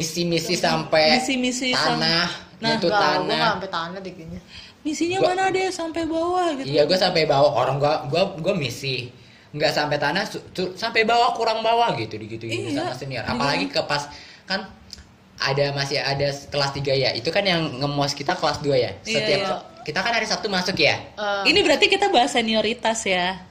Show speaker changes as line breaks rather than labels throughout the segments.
misi-misi sampai
Misi-misi sam-
tanah
Nah,
itu
gue
tanah.
nggak sampai tanah deh kayaknya.
misinya
Gua-
mana deh? Sampai bawah gitu.
Iya gue sampai bawah. Orang gua gua gua misi. Nggak sampai tanah su- su- sampai bawah kurang bawah gitu gitu
Iya.
sama senior.
Iya.
apalagi ke pas kan ada masih ada kelas 3 ya. Itu kan yang ngemos kita kelas 2 ya?
Iya,
setiap
iya.
kita kan hari Sabtu masuk ya?
Eh,
ini berarti kita bahas senioritas ya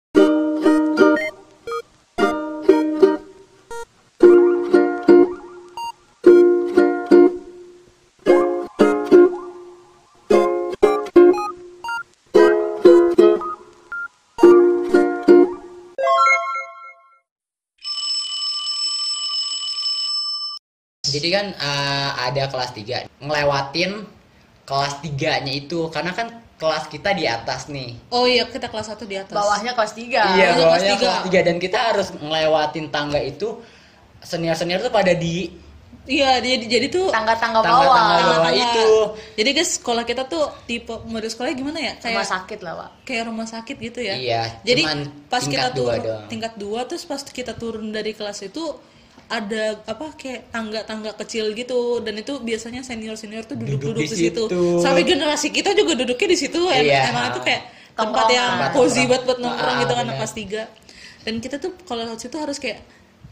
jadi kan eh, ada kelas 3 ngelewatin kelas 3 nya itu karena kan kelas kita di atas nih
oh iya kita kelas 1 di atas
bawahnya kelas 3
iya
bawahnya kelas
bawahnya
tiga.
kelas 3 dan kita harus ngelewatin tangga itu senior senior tuh pada di
iya jadi jadi tuh
tangga-tangga
Tangga-tangga
bawah
bawah.
tangga-tangga.
itu.
jadi guys sekolah kita tuh tipe model sekolahnya gimana ya kayak
rumah sakit lah pak
kayak rumah sakit gitu ya.
Iya,
Jadi
cuman
pas kita turun
doang.
tingkat dua terus pas kita turun dari kelas itu ada apa kayak tangga-tangga kecil gitu dan itu biasanya senior-senior tuh duduk-duduk
Duduk
di,
di
situ.
situ.
Sampai generasi kita juga duduknya di situ.
Iya.
Emang itu kayak tempat yang
Tempat
cozy buat buat nongkrong
Ah,
gitu kan kelas 3. Dan kita tuh kalau lewat situ harus kayak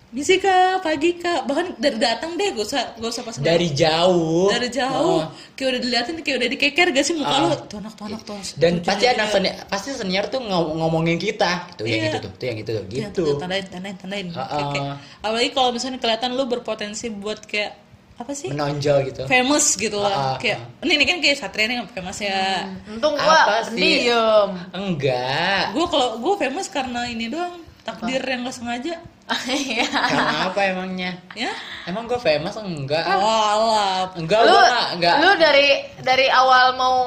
Misi kak, pagi kak, bahkan dari datang deh, gak usah, gak usah pas
dari jauh
dari jauh,
Oh.
kayak udah diliatin, kayak udah dikeker gak sih muka
Ah.
lu, tuh anak tuh anak tuh.
dan
tuh,
pasti
tuh,
anak
tuh,
senior pasti senior tuh ngom- ngomongin kita itu yang
Iya.
itu tuh tuh yang itu tuh
Iya,
gitu
tuh, tandain, tandain, tandain.
Ah,
Kayak- kayak-
ah.
apalagi kalau misalnya kelihatan lu berpotensi buat kayak apa sih?
menonjol gitu
Famous gitu
Ah,
lah.
ah,
kayak ini, ini kan kayak Satria nih yang famous ya.
untung
Apa
gua
sih?
diem
enggak
Gue kalau gue famous karena ini doang takdir yang gak sengaja,
karena apa emangnya?
Ya.
emang gue famous enggak?
Oh, alah.
enggak
lu
gue enggak, enggak.
lu dari dari awal mau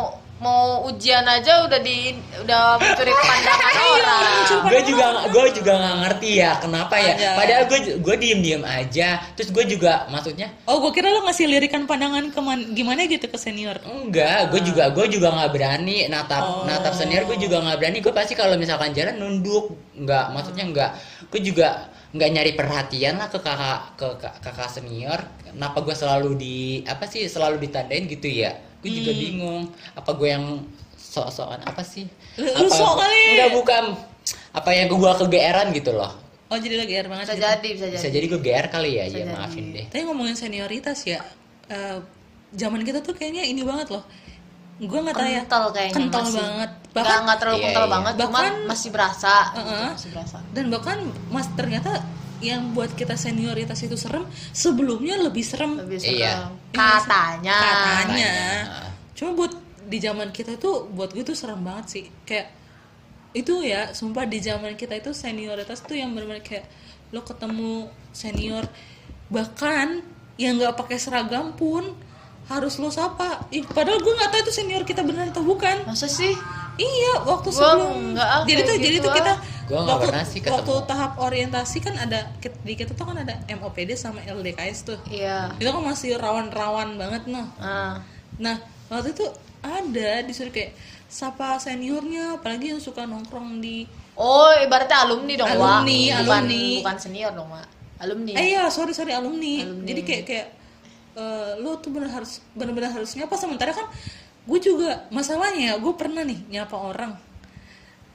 mau ujian aja udah di udah mencuri pandangan orang.
gue juga gue juga nggak ngerti ya kenapa ya.
Anjay.
padahal gue gue diem diem aja. Terus gue juga maksudnya?
Oh, gue kira lu ngasih lirikan pandangan ke man- gimana gitu ke senior.
enggak gue juga gue juga nggak berani. Natap
Oh.
natap senior gue juga nggak berani. Gue pasti kalau misalkan jalan nunduk. Nggak maksudnya nggak. Gue juga nggak nyari perhatian lah ke kakak ke kak- kakak senior kenapa gue selalu di apa sih selalu ditandain gitu ya gue juga
Hmm.
bingung apa gue yang sok-sokan apa sih
Lu- sok kali.
enggak bukan apa yang gue kegeeran gitu loh
Oh, jadi lagi air banget.
bisa
gitu.
jadi bisa
bisa
jadi
jadi gue GR kali ya
Bisa
ya
jadi.
maafin deh
Tapi ngomongin senioritas ya, eh, zaman kita tuh kayaknya ini banget loh. Gue nggak tahu ya.
kental kayaknya
Kental
masih.
banget.
nggak
Bahkan
nggak terlalu
Iya,
kental
iya.
banget cuma
Bahkan-
masih berasa
Heeh.
masih berasa
dan bahkan mas ternyata yang buat kita senioritas itu serem sebelumnya lebih serem
lebih
Iya.
serem katanya
katanya.
Katanya.
Cuma buat di zaman kita tuh buat gue tuh serem banget sih. Kayak itu ya, sumpah di zaman kita itu senioritas tuh yang benar-benar kayak lo ketemu senior bahkan yang nggak pakai seragam pun harus lo sapa. Ih, padahal gue nggak tahu itu senior kita beneran atau bukan.
masa sih
Iya, waktu
Gua
sebelum jadi tuh jadi
gitu,
tuh kita
ah.
Gua
waktu,
pernah sih ketemu.
waktu tahap orientasi kan ada di kita tuh kan ada MOPD sama LDKS tuh.
iya
Itu kan masih rawan-rawan banget noh.
Ah.
Nah, waktu itu ada disuruh kayak sapa seniornya apalagi yang suka nongkrong di
oh ibaratnya alumni dong
Alumni,
Wak. bukan
alumni.
bukan senior dong Wak. alumni
Eh iya, sorry sorry alumni.
Alumni.
Jadi kayak kayak eh, lo tuh bener harus bener-bener harus nyapa. Sementara kan gue juga masalahnya gue pernah nih nyapa orang.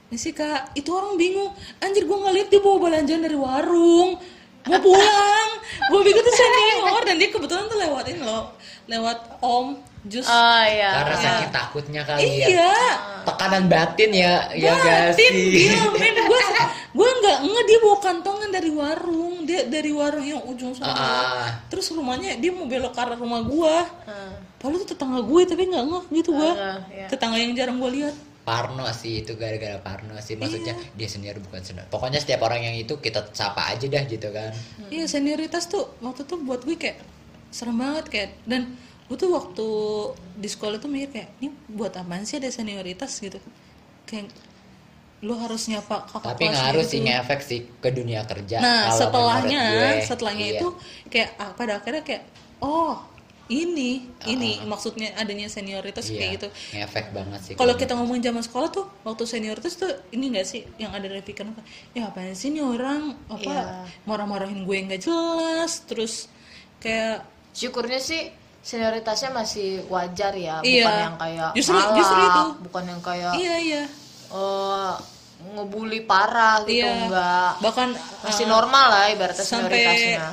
Ini sih kak itu orang bingung. Anjir gue ngeliat dia bawa belanjaan dari warung mau pulang. Gue pikir tuh senior dan dia kebetulan tuh lewatin lo lewat om jus.
Ah iya.
Karena
Iya.
sakit takutnya kali ya.
Iya.
Tekanan batin ya ya gak
Batin,
sih?
dia men gue gue nggak nge dia bawa kantongan dari warung dia dari warung yang ujung sana.
Ah.
terus rumahnya dia mau belok ke arah rumah gua.
Ah.
Padahal itu tetangga gue tapi nggak ngeh gitu gua.
Ah, iya.
tetangga yang jarang gue lihat.
Parno sih itu gara-gara Parno sih. Maksudnya
Iya.
dia senior bukan senior. Pokoknya setiap orang yang itu kita sapa aja dah gitu kan.
Iya senioritas tuh waktu tuh buat gue kayak serem banget kayak dan gue tuh waktu di sekolah tuh mikir kayak ini buat apaan sih ada senioritas? gitu. Kayak lu harus nyapa kakak
tapi
kelasnya
ngaruh
gitu.
sih ngefek sih ke dunia kerja
Nah,
kalau
setelahnya,
gue.
setelahnya
Iya.
itu kayak ah, pada akhirnya kayak oh, ini, ini
Ah.
maksudnya adanya senioritas
iya,
kayak gitu.
ngefek banget sih
Kalau kita ngomongin zaman sekolah tuh, waktu senioritas tuh ini gak sih yang ada dari pikiran apa? Ya apaan sih ini orang apa
Iya.
marah-marahin gue nggak jelas, terus kayak
syukurnya sih senioritasnya masih wajar ya
Iya.
bukan yang kayak
Justru-
malak,
justru itu.
bukan yang kayak
iya iya
eh, ngebully parah gitu
Iya.
enggak
bahkan
masih
uh,
normal lah ibaratnya
sampai-
senioritasnya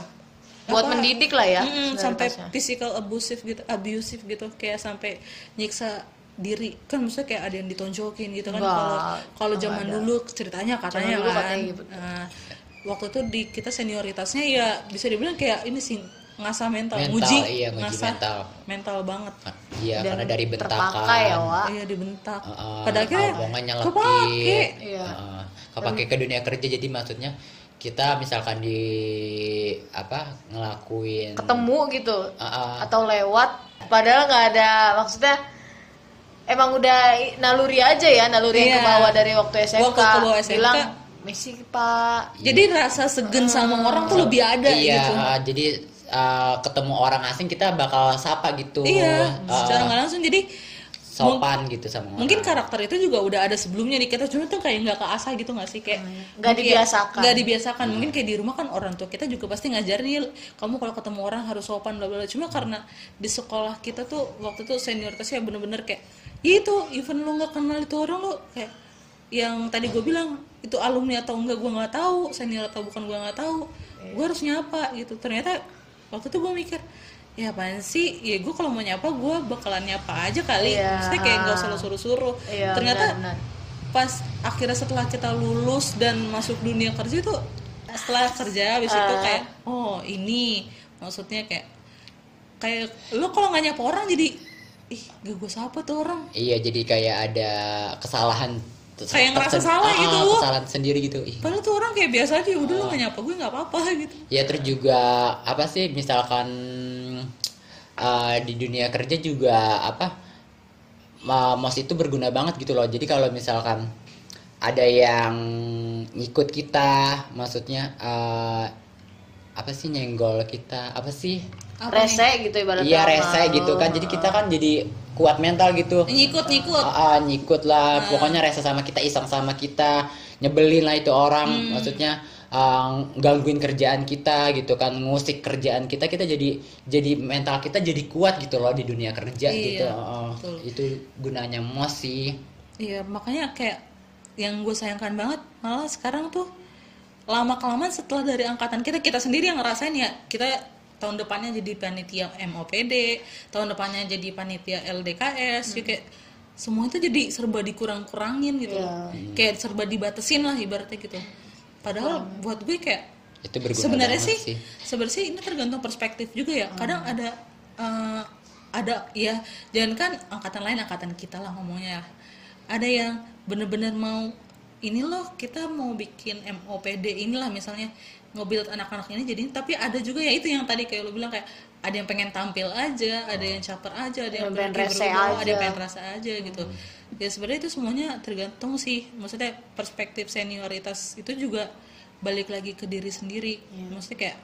buat
apa?
mendidik lah ya
Mm, sampai physical abusive gitu abusive gitu kayak sampai nyiksa diri kan maksudnya kayak ada yang ditonjokin gitu kan kalau kalau zaman
ada.
dulu ceritanya katanya
dulu
kan
katanya gitu.
Nah, waktu itu di kita senioritasnya ya bisa dibilang kayak ini sih ngasah mental,
Mental,
nguji
iya,
ngasah
mental.
mental banget
Iya,
Dan
karena dari bentakan.
terpakai ya Wak
iya dibentak
Heeh,
pada akhirnya
omongannya
kepake
lekit.
Iya.
Heeh, kepake ke dunia kerja jadi maksudnya kita misalkan di apa ngelakuin
ketemu gitu
Heeh.
atau lewat padahal nggak ada maksudnya emang udah naluri aja ya naluri yang
Iya.
ke bawah dari waktu SMK,
Waktu ke bawah SMK.
bilang misi pak
jadi rasa segen sama orang tuh lebih ada
iya,
gitu
jadi eh, ketemu orang asing kita bakal sapa gitu.
iya
Eh,
secara nggak langsung jadi
sopan gitu sama orang.
mungkin karakter itu juga udah ada sebelumnya di kita cuma tuh kayak nggak keasah gitu nggak sih kayak
Nggak
mungkin-
dibiasakan.
nggak dibiasakan mungkin kayak di rumah kan orang tua kita juga pasti ngajarin "Nih, kamu kalau ketemu orang harus sopan bla bla bla." cuma karena di sekolah kita tuh waktu itu senioritasnya bener-bener kayak ya itu even lu nggak kenal itu orang lu kayak yang tadi gue bilang itu alumni atau enggak gue nggak tahu senior atau bukan gue nggak tahu gue harus nyapa gitu ternyata waktu itu gue mikir ya apaan sih ya gue kalau mau nyapa gue bakalan nyapa aja kali
Iya.
maksudnya kayak gak usah lo suruh-suruh
Iya,
ternyata
benar-benar.
pas akhirnya setelah kita lulus dan masuk dunia kerja itu setelah kerja habis itu
Ah.
kayak oh ini maksudnya kayak kayak lo kalau nggak nyapa orang jadi ih gak gue siapa tuh orang
Iya, jadi kayak ada kesalahan
Kayak ngerasa
tersen-
salah
Ah,
gitu.
Kesalahan sendiri gitu. Ih.
padahal tuh orang kayak biasa aja udah lo nggak nyapa gue nggak apa-apa gitu
Ya terus juga apa sih misalkan eh, di dunia kerja juga apa mos itu berguna banget gitu loh. Jadi kalau misalkan ada yang ngikut kita, maksudnya eh, apa sih nyenggol kita, apa sih?
Apa nih?
rese gitu ibaratnya
Iya rese
lu.
gitu kan. Jadi kita kan jadi kuat mental gitu.
nyikut nyikut
Ah, ah, nyikut lah, pokoknya rese sama kita, iseng sama kita, nyebelin lah itu orang, maksudnya ah, gangguin kerjaan kita gitu kan, ngusik kerjaan kita, kita jadi jadi mental kita jadi kuat gitu loh di dunia kerja
Iya,
gitu. Ah,
betul.
itu gunanya mos sih.
Iya makanya kayak yang gue sayangkan banget malah sekarang tuh lama kelamaan setelah dari angkatan kita kita sendiri yang ngerasain ya kita tahun depannya jadi panitia MOPD tahun depannya jadi panitia LDKS ya kayak semua itu jadi serba dikurang-kurangin gitu loh. kayak serba dibatesin lah ibaratnya gitu. Padahal buat gue kayak
Itu
sebenarnya
banget
sih, sebenarnya sih ini tergantung perspektif juga ya. Kadang ada eh, ada ya jangan kan angkatan lain angkatan kita lah ngomongnya ya. ada yang bener-bener mau ini loh kita mau bikin MOPD inilah misalnya ngebuild anak-anak ini jadi tapi ada juga ya itu yang tadi kayak lu bilang kayak ada yang pengen tampil aja ada yang caper aja ada yang
Yang pengen rese
berubah, ada
aja.
yang pengen rasa aja gitu. Ya sebenarnya itu semuanya tergantung sih. Maksudnya perspektif senioritas itu juga balik lagi ke diri sendiri. Maksudnya kayak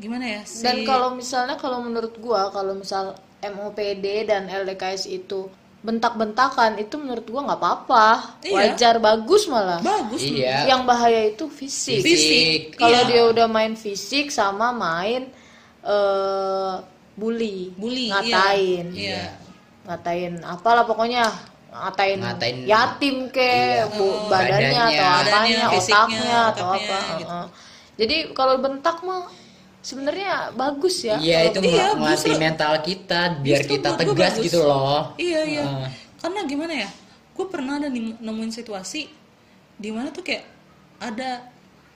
gimana ya si
dan kalau misalnya kalau menurut gua kalau misal MOPD dan LDKS itu bentak-bentakan itu menurut gua nggak apa-apa
Iya.
wajar bagus malah
bagus.
Iya.
yang bahaya itu fisik,
Fisik.
kalau
Iya.
dia udah main fisik sama main eh bully
Bully, iya.
ngatain
Iya.
ngatain apalah pokoknya ngatain,
Ngatain-
yatim ke
Iya.
bu- badannya,
Badannya.
atau apanya
Badannya, fisiknya,
otaknya atau
otaknya,
apa
gitu.
Heeh. jadi kalau bentak mah sebenarnya bagus ya
Iya
Kalau
itu
Iya, justru-
mental kita biar
justru
kita tegas gitu loh.
iya iya
Heeh.
karena gimana ya gue pernah ada nih nemuin situasi di mana tuh kayak ada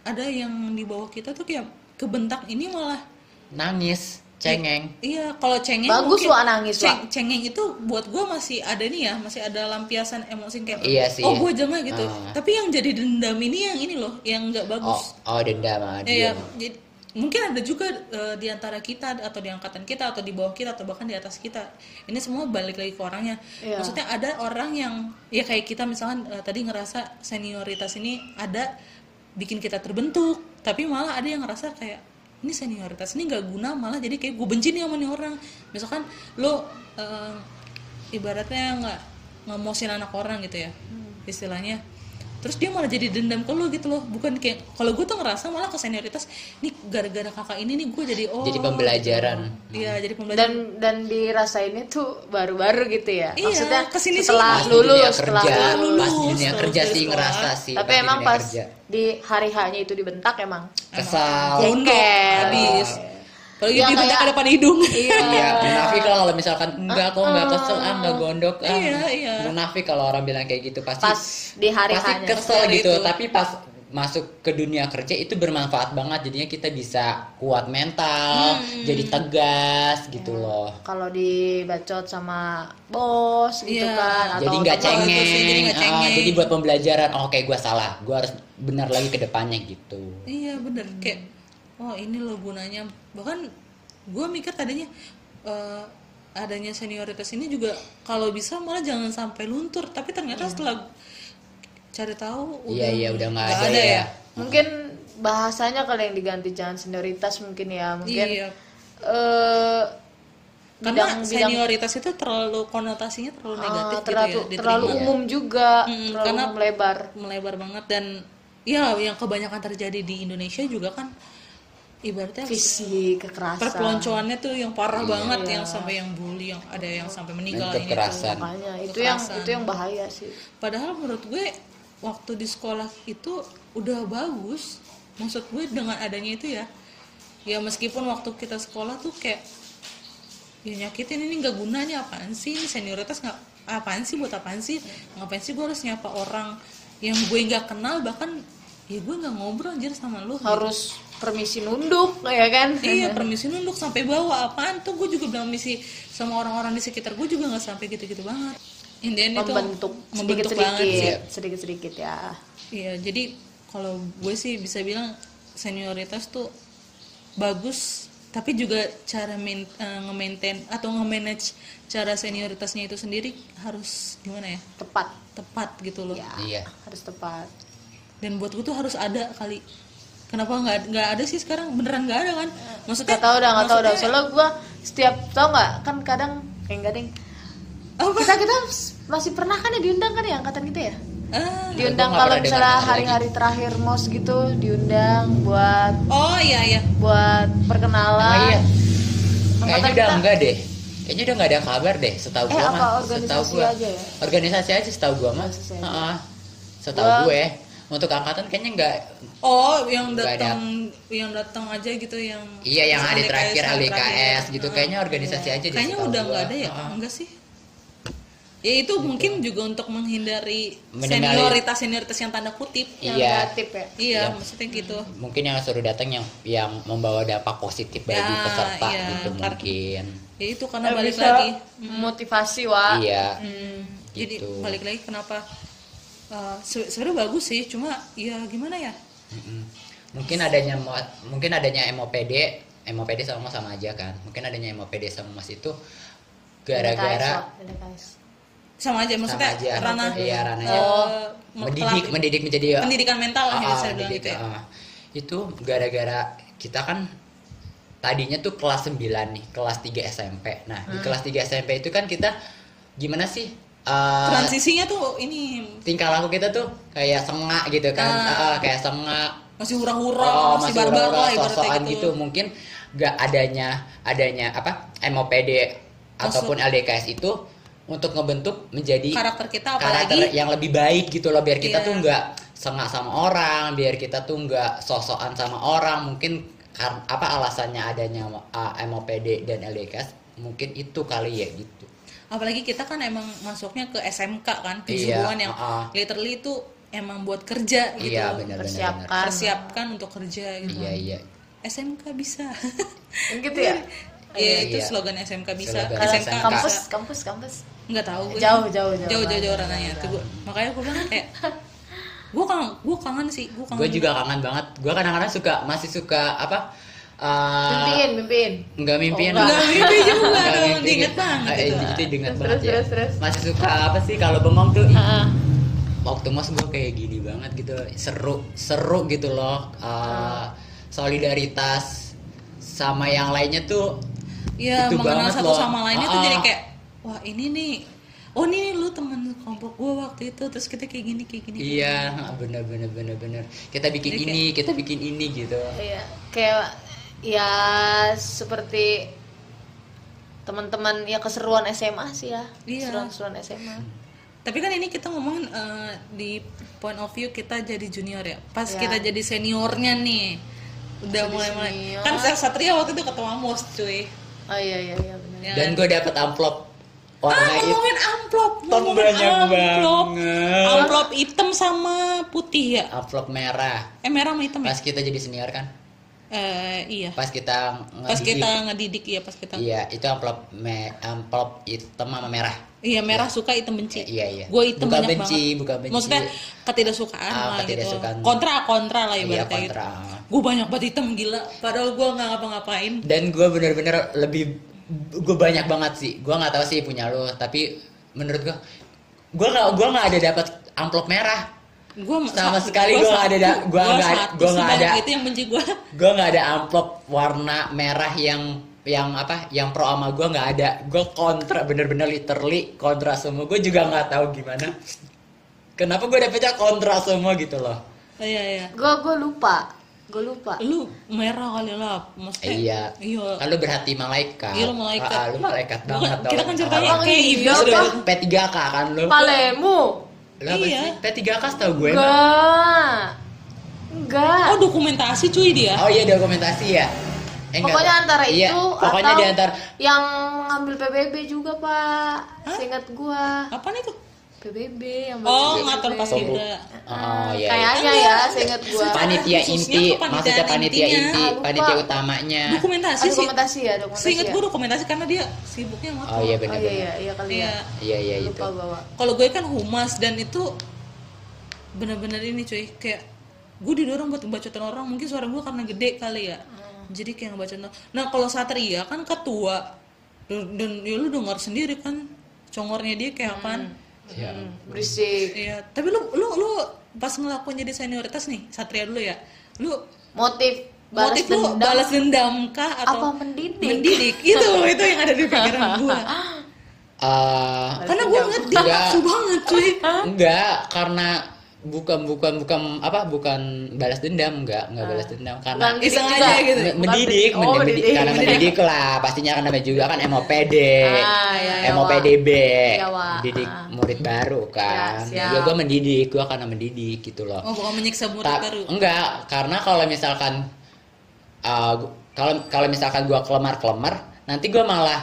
ada yang di bawah kita tuh kayak kebentak ini malah
Nangis, cengeng.
Iya, kalau cengeng
Bagus
mungkin-
Wak, nangis,
ceng- cengeng itu buat gue masih ada nih ya, masih ada lampiasan emosi kayak
Iya sih.
oh gue jangan gitu.
Ah.
Tapi yang jadi dendam ini yang ini loh, yang nggak
Oh,
bagus.
oh dendam ah,
Iya, jadi mungkin ada juga eh, di antara kita atau di angkatan kita atau di bawah kita atau bahkan di atas kita. Ini semua balik lagi ke orangnya.
Iya.
Maksudnya ada orang yang ya kayak kita misalkan eh, tadi ngerasa senioritas ini ada bikin kita terbentuk, tapi malah ada yang ngerasa kayak ini senioritas ini nggak guna malah jadi kayak gue benci nih sama nih orang. Misalkan lo eh, ibaratnya nggak ngemosin anak orang gitu ya istilahnya terus dia malah jadi dendam ke lu gitu loh bukan kayak kalau gue tuh ngerasa malah ke senioritas nih gara-gara kakak ini nih gue jadi oh
Jadi pembelajaran.
gitu. iya jadi pembelajaran
dan dan dirasainnya tuh baru-baru gitu ya
Iya,
maksudnya
ke sini
setelah
sini.
lulus
dunia
setelah
kerja
lulus
pas
lulus,
dunia kerja sih ngerasa sih
tapi emang pas
kerja.
di hari hanya itu dibentak emang
kesal
Jengkel.
habis kalau
Ya, kayak-
ke depan hidung
iya
Iya, munafik lah kalau misalkan enggak kok enggak kesel ah enggak gondok ah.
Iya, iya.
Munafik kalau orang bilang kayak gitu pasti
pas di hari
pasti
hanya
kesel
Kesel
gitu,
itu.
tapi pas masuk ke dunia kerja itu bermanfaat banget jadinya kita bisa kuat mental,
Hmm.
jadi tegas gitu loh.
kalau dibacot sama bos gitu
Iya.
kan atau
Jadi nggak
sih,
cengeng,
jadi nggak
ah,
cengeng.
jadi buat pembelajaran. Oh, kayak gue salah, gue harus benar lagi ke depannya gitu.
iya bener kayak oh ini loh gunanya. Bahkan gue mikir tadinya eh, adanya senioritas ini juga kalau bisa malah jangan sampai luntur. Tapi ternyata setelah cari tahu
Iya, iya, udah nggak
nggak
ada ya.
mungkin bahasanya kalau yang diganti jangan senioritas mungkin ya mungkin
iya.
eh,
karena
bidang- bidang-
senioritas itu terlalu konotasinya terlalu
ah,
negatif
terlalu
gitu ya
terlalu
diterima.
umum juga
Mm,
terlalu
karena-
melebar.
melebar banget. Dan ya yang kebanyakan terjadi di Indonesia juga kan ibaratnya
visi kekerasan.
Perpeloncoannya tuh yang parah
Iya.
banget yang sampai yang bully yang ada yang sampai meninggal
Dan
ini tuh.
kekerasan.
makanya itu yang itu yang bahaya sih.
Padahal menurut gue waktu di sekolah itu udah bagus. Maksud gue dengan adanya itu ya. Ya meskipun waktu kita sekolah tuh kayak ya nyakitin ini nggak gunanya apaan sih? Ini senioritas nggak apaan sih? Buat apaan sih? Ngapain sih gue harus nyapa orang? Yang gue nggak kenal bahkan ya gue nggak ngobrol anjir sama lu
harus permisi nunduk ya kan
iya permisi nunduk sampai bawa apaan tuh gue juga bilang misi sama orang-orang di sekitar gue juga nggak sampai gitu-gitu banget Indian itu
membentuk sedikit
membentuk
sedikit
banget sih
sedikit sedikit ya
Iya, jadi kalau gue sih bisa bilang senioritas tuh bagus, tapi juga cara main, eh, nge-maintain atau nge-manage cara senioritasnya itu sendiri harus gimana ya?
tepat
Tepat gitu loh.
ya
Iya.
harus tepat
Dan buat gue tuh harus ada kali. Kenapa nggak nggak ada sih sekarang beneran nggak ada kan? Maksudnya
nggak tahu dah nggak tahu dah
maksudnya-
soalnya gua setiap tau nggak kan kadang kayak enggak ding
Apa?
kita kita masih pernah kan ya diundang kan ya angkatan kita ya
Ah,
diundang
nggak
kalau misalnya hari-hari terakhir mos gitu diundang buat
oh iya iya.
buat
Oh
perkenalan
iya.
Angkatan
Kayaknya udah
kita-
enggak deh. Kayaknya udah enggak ada kabar deh, setahu
Eh,
gua mah.
organisasi
Setahu gua.
aja ya?
Organisasi aja setahu gua mah. Setahu
Gua-
gue untuk angkatan kayaknya enggak
Oh, yang
Nggak ada.
datang yang datang aja gitu yang
Iya yang hari terakhir
yang
LDKS
terakhir.
gitu
Ah.
kayaknya organisasi aja deh.
Kayaknya udah nggak ada ya?
Heeh.
Enggak sih. Ya itu mungkin juga untuk menghindari
Menghindari-
senioritas senioritas yang tanda kutip.
yang
Iya.
negatif ya
Iya,
Iya.
maksudnya gitu.
Mungkin yang suruh datang yang yang membawa dampak positif bagi
Ya,
peserta
iya,
gitu
kar-
mungkin.
Ya itu karena
Eh,
balik
bisa
lagi.
motivasi wa
Iya.
Hmm, Jadi
Gitu.
balik lagi kenapa uh, se- sebenarnya bagus sih, cuma ya gimana ya?
Mungkin adanya mungkin adanya MOPD, MOPD sama Mas sama aja kan. Mungkin adanya MOPD sama Mas itu gara-gara.
Sama aja maksudnya
sama aja.
ranah
iya, ranahnya
uh,
mendidik mendidik menjadi
pendidikan mental lah ya saya bilang
mendidik,
gitu ya.
ah. itu gara-gara kita kan tadinya tuh kelas 9 nih kelas 3 SMP nah
Hmm.
di kelas 3 SMP itu kan kita gimana sih eh,
Transisinya tuh ini.
tingkah laku kita tuh kayak sengak gitu kan.
Ah,
ah, kayak sengak.
Masih hura-hura,
oh,
masih barbar lah ibaratnya gitu.
gitu. Mungkin gak adanya adanya apa MOPD ataupun LDKS itu untuk ngebentuk menjadi
Karakter kita
karakter
apalagi
yang lebih baik gitu loh. Biar kita
Iya.
tuh nggak sengak sama orang biar kita tuh nggak sosokan sama orang. Mungkin apa alasannya adanya uh, MOPD dan LDKS mungkin itu kali ya gitu
apalagi kita kan emang masuknya ke SMK kan
Iya,
kejuruan yang
uh-uh.
literally itu emang buat kerja gitu.
Iya benar benar benar
persiapkan.
Persiapkan untuk kerja gitu.
Iya iya.
SMK bisa.
Gitu ya?
Iya itu
Iya.
slogan SMK bisa.
Slogan
SMK
SMK.
kampus kampus kampus.
Nggak tahu gue.
Jauh, jauh, jauh.
jauh jauh jauh. Tuh, gua- makanya gue bilang kayak gue kangen gue kangen sih gue kangen
gue juga kangen banget. Gue kadang-kadang suka masih suka apa uh,
mimpiin mimpiin
nggak mimpiin
Oh,
nggak. mimpi juga
Nggak
dong
mimpi.
banget
Eh,
itu.
itu diinget
Terus,
banget ya.
terus, terus.
masih suka apa sih kalau bengong tuh?
Heeh.
waktu mas gue kayak gini banget gitu seru seru gitu loh Uh, solidaritas sama yang lainnya tuh
Iya mengenal satu
loh.
sama lainnya tuh
Ah,
jadi kayak wah ini nih. Oh nih lu teman kelompok gue waktu itu. Terus kita kayak gini kayak gini
iya bener bener bener bener. Kita bikin
Jadi
ini kita bikin ini gitu.
Iya, kayak ya seperti teman-teman ya keseruan SMA sih ya.
Iya.
Keseruan-keseruan SMA.
tapi kan ini kita ngomongin eh, di point of view kita jadi junior ya pas
Ya.
kita jadi seniornya nih udah
Jadi
mulai mulai
senior.
kan Satria waktu itu ketua mos cuy
Oh iya iya iya benar.
Ya
dan gue dapet amplop
ah
warna itu
ngomongin amplop ngomongin
banyak
amplop
banget.
amplop hitam sama putih ya
amplop merah
eh merah sama hitam ya
pas kita jadi senior kan
eh iya.
Pas kita
pas
ngedidik.
kita ngedidik ya pas kita
iya itu amplop me amplop hitam sama merah.
Iya merah suka hitam benci.
Eh, iya iya.
Gue hitam
bukan
banyak
benci
banget.
bukan benci.
Maksudnya ketidaksukaan
Ah,
lah gitu.
ketidaksukaan.
kontra kontra lah
iya
ibaratnya gitu.
kontra.
Gue banyak banget hitam gila. Padahal gue nggak ngapa-ngapain.
Dan gue bener-bener lebih gue banyak banget sih. Gue nggak tahu sih punya lo tapi menurut gue gue nggak gue nggak ada dapat amplop merah
gue
Sama sekali gua nggak ada nggak ada- gua nggak ada.
itu yang benci gue
gue nggak ada amplop warna merah yang yang apa yang pro sama gue nggak ada gue kontra bener-bener literally kontra semua gue juga nggak tahu gimana kenapa gue dapetnya kontra semua gitu loh
iya iya
Gua gua lupa. Gua lupa.
lu merah kali lah maksudnya
iya
iya
kan lu berhati malaikat
Iya, lu malaikat.
Ah, ah, lu malaikat
Bukan,
banget
kita
dong.
kan ceritanya kayak
iya
dong.
P3K kan lu
Palemu.
Apa
Iya.
sih P3K setahu gue.
Enggak. Enggak.
oh dokumentasi cuy dia
oh iya dokumentasi ya Eh, enggak.
pokoknya antara
Iya,
itu
pokoknya
atau
di antara
yang ngambil PBB juga, Pak. Seingat gua.
apaan itu
PBB yang
oh ngatur pas kibra
Oh iya. iya.
Kayaknya ya, seingat gua.
Panitia inti, maksudnya panitia inti,
Ah,
panitia utamanya.
dokumentasi
Ah,
sih
dokumentasi ya, dokumentasi.
seingat
ya.
gue dokumentasi karena dia sibuknya
Oh
ngatur
iya
Oh
benar
iya
benar.
iya, iya kali
Iya.
ya.
Iya iya itu.
Lupa bawa.
kalau gue kan humas dan itu bener-bener ini cuy kayak gue didorong buat ngebacotin orang mungkin suara gue karena gede kali ya jadi kayak ngebacotin orang. nah kalau satria kan ketua dan, dan ya lu dengar sendiri kan congornya dia kayak apaan
Ya.
Hmm, berisik.
iya tapi lu lu lu pas ngelakuin jadi senioritas nih satria dulu ya lu
Motif balas
motif lu
dendam.
balas dendam kah atau
apa mendidik?
mendidik? Itu itu yang ada di pikiran gue
Eh,
karena gue ngeliat dia nafsu banget cuy.
Enggak karena bukan bukan bukan apa bukan balas dendam enggak enggak balas dendam
Bukan
karena
mendidik
Iseng
juga.
aja gitu.
Me-
Bukan
mendidik,
Oh,
mendidik,
mendidik.
karena mendidik lah pastinya karena namanya juga kan MOPD,
Ah, iya, iya,
MOPDB,
Iya, Wak.
didik
Ah.
murid baru kan.
Ya,
ya gue mendidik, gue karena mendidik gitu loh.
oh bukan menyiksa murid
Ta-
baru
enggak, karena kalau misalkan uh, gu- kalau kalau misalkan gua kelemar-kelemar, nanti gua malah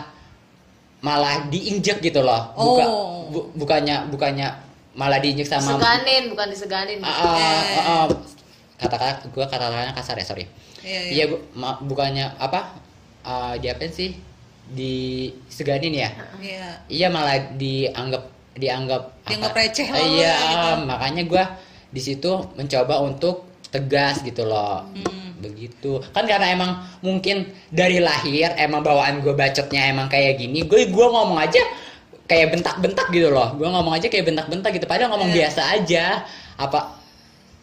malah diinjek gitu loh. Buka,
Oh.
bu- bukannya bukannya malah diinjek sama
Diseganin, bukan diseganin.
Ah, ah, ah, ah. kata-kata gua kata-katanya kasar ya, sorry.
iya iya
Iya, bukannya apa? Uh, diapain sih? Diseganin ya?
iya
Iya malah dianggap dianggap
Dianggap
apa?
receh
Eh,
lah
Iya,
gitu.
makanya gua di situ mencoba untuk tegas gitu loh.
Hmm.
Begitu. Kan karena emang mungkin dari lahir emang bawaan gue bacotnya emang kayak gini. Gue gua ngomong aja kayak bentak-bentak gitu loh. Gue ngomong aja kayak bentak-bentak gitu. Padahal ngomong
Iya.
biasa aja. Apa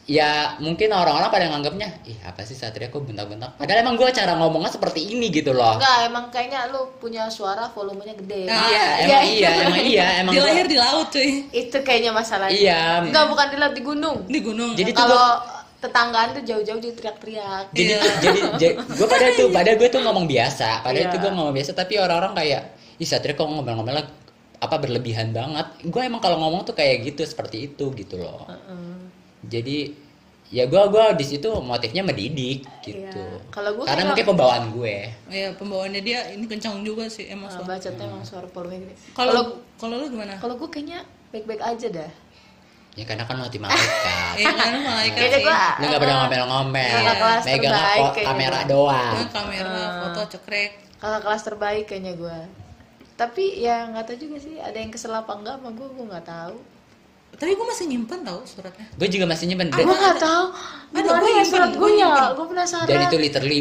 ya mungkin orang-orang pada nganggapnya ih apa sih Satria kok bentak-bentak padahal emang gue cara ngomongnya seperti ini gitu loh
Enggak, emang kayaknya lu punya suara volumenya gede.
Ah,
iya emang iya emang iya emang
dia
gua-
lahir di laut cuy
Itu kayaknya masalahnya.
Iya.
Enggak, bukan di laut di gunung.
di gunung
Jadi tuh
Kalau tetanggaan tuh jauh-jauh dia teriak-teriak.
jadi
Iya.
jadi, gue pada tuh pada gue tuh ngomong biasa pada
Iya.
itu gue ngomong biasa tapi orang-orang kayak ih Satria kok ngomel-ngomel apa berlebihan banget gue emang kalau ngomong tuh kayak gitu seperti itu gitu loh
Heeh.
jadi ya gue gua di situ motifnya mendidik gitu
Iya. Kalau gua
karena
kayak-
mungkin pembawaan gue
Iya pembawaannya dia ini kencang juga sih emang
Nah,
suara.
bacotnya emang suara volumenya gede.
Kalau
Kalau
kalau lu gimana?
kalau gue kayaknya baik-baik aja dah.
ya karena kan mati malaikat
Iya kan malaikat sih.
gua
lu nggak pernah ngomel-ngomel megang kamera doang
kamera, foto cekrek.
kakak kelas terbaik kayaknya gue. Tapi ya nggak tahu juga sih ada yang kesel apa enggak sama gue gue nggak tahu.
Tapi gue masih nyimpen tau suratnya.
gue juga masih nyimpen
Gue nggak tahu.
Ada,
Gimana
gua
ya
nyimpen,
surat
gua
gue ya? Gue penasaran.
dan itu literally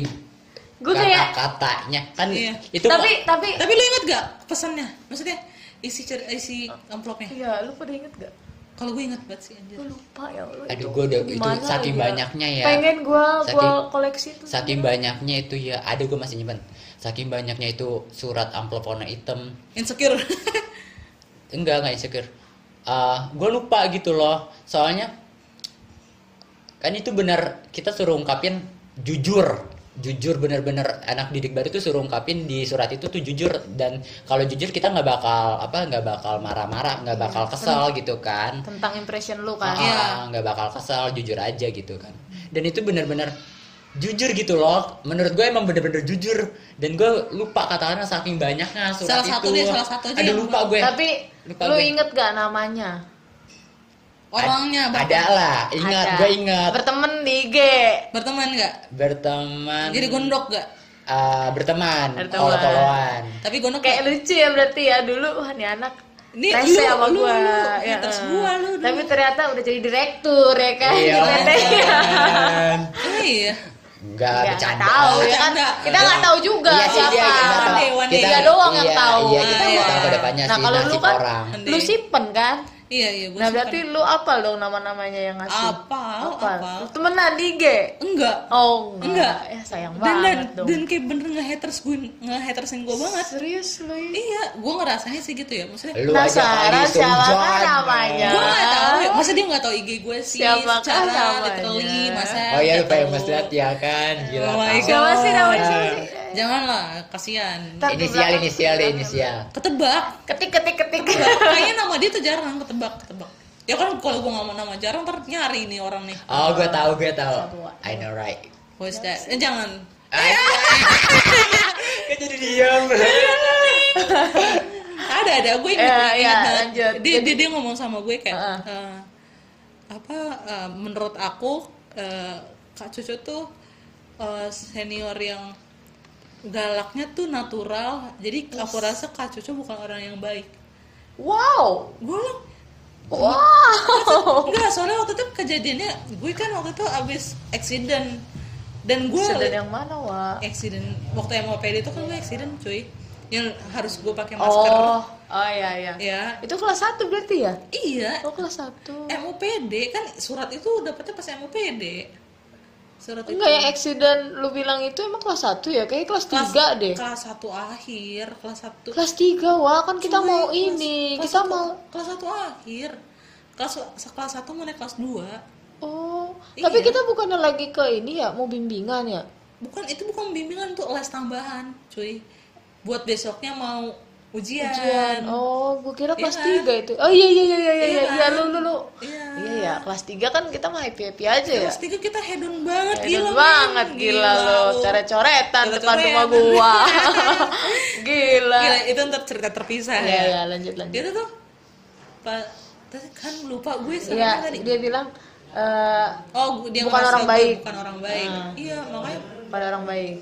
Gua kayak-
kata-katanya kan
Iya.
itu
tapi tapi
Tapi lu inget gak pesannya? Maksudnya isi cer isi amplopnya?
Iya, lu pada inget gak?
Kalau gue inget banget sih anjir.
Gue lupa ya Allah.
Aduh, gua udah- itu saking
lagi
banyaknya ya.
Pengen gue gue
Saking-
koleksi tuh.
saking banyaknya itu ya ada gue masih nyimpen saking banyaknya itu surat amplop warna hitam
Insecure.
enggak enggak insecure gue lupa gitu loh soalnya kan itu benar kita suruh ungkapin jujur jujur bener-bener anak didik baru itu suruh ungkapin di surat itu tuh jujur. Dan kalau jujur kita nggak bakal apa nggak bakal marah-marah nggak bakal kesel gitu kan.
tentang impression lu kan.
Ah,
Iya.
nggak bakal kesel jujur aja gitu kan. Dan itu bener-bener jujur gitu loh. Menurut gue emang bener-bener jujur. Dan gue lupa katakannya saking banyaknya surat
Salah satu
itu.
deh, salah satu aja
aduh
yang
lupa gue.
Tapi
Lupa
lu
gue.
inget gak namanya
orangnya Bang.
ada lah ingat
Ada.
gue ingat
berteman di IG
berteman nggak
berteman
jadi gondok nggak
ah, berteman
Berteman.
oh toloan
tapi gondok
kayak lucu ya berarti ya dulu wah nih anak
Ini lu-
sama
lu-
gua
lu,
ya,
haters
eh.
gua lu dulu.
tapi ternyata udah jadi direktur ya kan
iya
di PT
kan.
Oh, iya
enggak
Ya, nggak
bercanda
tahu ya kan kita nggak tahu juga
Iya
siapa
tahu.
One day.
Kita-
dia doang yang
iya,
tahu
iya kita
Ah,
nggak
iya.
tahu ke depannya
nah
sih
kalau lu kan
orang
lu
day.
simpen kan
iya iya gua
nah berarti lu apal dong nama-namanya yang ngasih
Apal,
apal
apal.
Lu temenan di IG
enggak
oh enggak,
Enggak.
ya sayang
dan dan,
banget dong
dan kayak bener nge-haters gue nge-hatersin gue banget
serius lu ya?
iya gue ngerasanya sih gitu ya maksudnya
lu aja
Penasaran siapa kan namanya?
gue nggak tahu ya masa dia nggak tahu IG gue sih
Siapakah
secara
namanya?
literally masa
oh iya lu famous
tahu.
banget ya kan gila
Oh my
tahu.
siapa sih namanya siapa sih
janganlah kasihan.
Inisial
belakang-
inisial deh inisial.
Ketebak.
Ketik ketik ketik.
Kayaknya nama dia tuh jarang ketebak ketebak. Ya kan kalau gue ngomong nama jarang ntar nyari nih orang nih.
Oh gue tahu gue tahu? I know right.
Who's that? Eh, jangan.
Kok jadi diam?
Ada ada. Gue ingat, ingat
ya,
banget.
lanjut.
dia, dia dia ngomong sama gue kayak eh, apa eh, menurut aku eh, kak cucu tuh eh, senior yang galaknya tuh natural. Jadi aku rasa kak cucu bukan orang yang baik.
Wow.
Gue
wow.
Enggak soalnya waktu itu kejadiannya gue kan waktu itu abis accident. Dan gue
sedang yang mana wa
accident waktu MOPD itu kan gue accident cuy. Yang harus gue pakai masker.
Oh oh iya iya.
Ya.
Itu kelas 1 berarti ya?
Iya.
Oh kelas 1
MOPD kan surat itu dapetnya pas MOPD surat itu.
Enggak yang accident lu bilang itu emang kelas 1 ya? Kayak kelas 3 deh.
kelas satu akhir kelas satu.
Kelas 3 wah kan kita
Cuy,
mau
kelas-
ini
kelas
kita
satu-
mau
kelas satu akhir. Kelas kelas satu mau naik kelas 2
oh
Iya.
tapi kita bukannya lagi ke ini ya mau bimbingan ya?
Bukan itu bukan bimbingan tuh les tambahan cuy. Buat besoknya mau ujian,
ujian oh gua kira
Iya
kelas
kan?
3 itu oh iya iya iya iya iya
Iya
iya
kan?
lu lu lu
Iya.
iya ya kelas 3 kan kita mah happy happy aja ya
kelas tiga kita hedon banget
Keren
gila
banget gila, lo coret-coretan depan
Coret-coretan.
rumah gua gila
Gila, itu ntar cerita terpisah
ya ya lanjut lanjut
Dia tuh pak kan lupa gue sama
Iya,
tadi.
dia bilang eh
Oh, dia
Bukan orang
gue
baik.
Bukan orang baik.
Ah.
Iya, makanya
pada orang baik.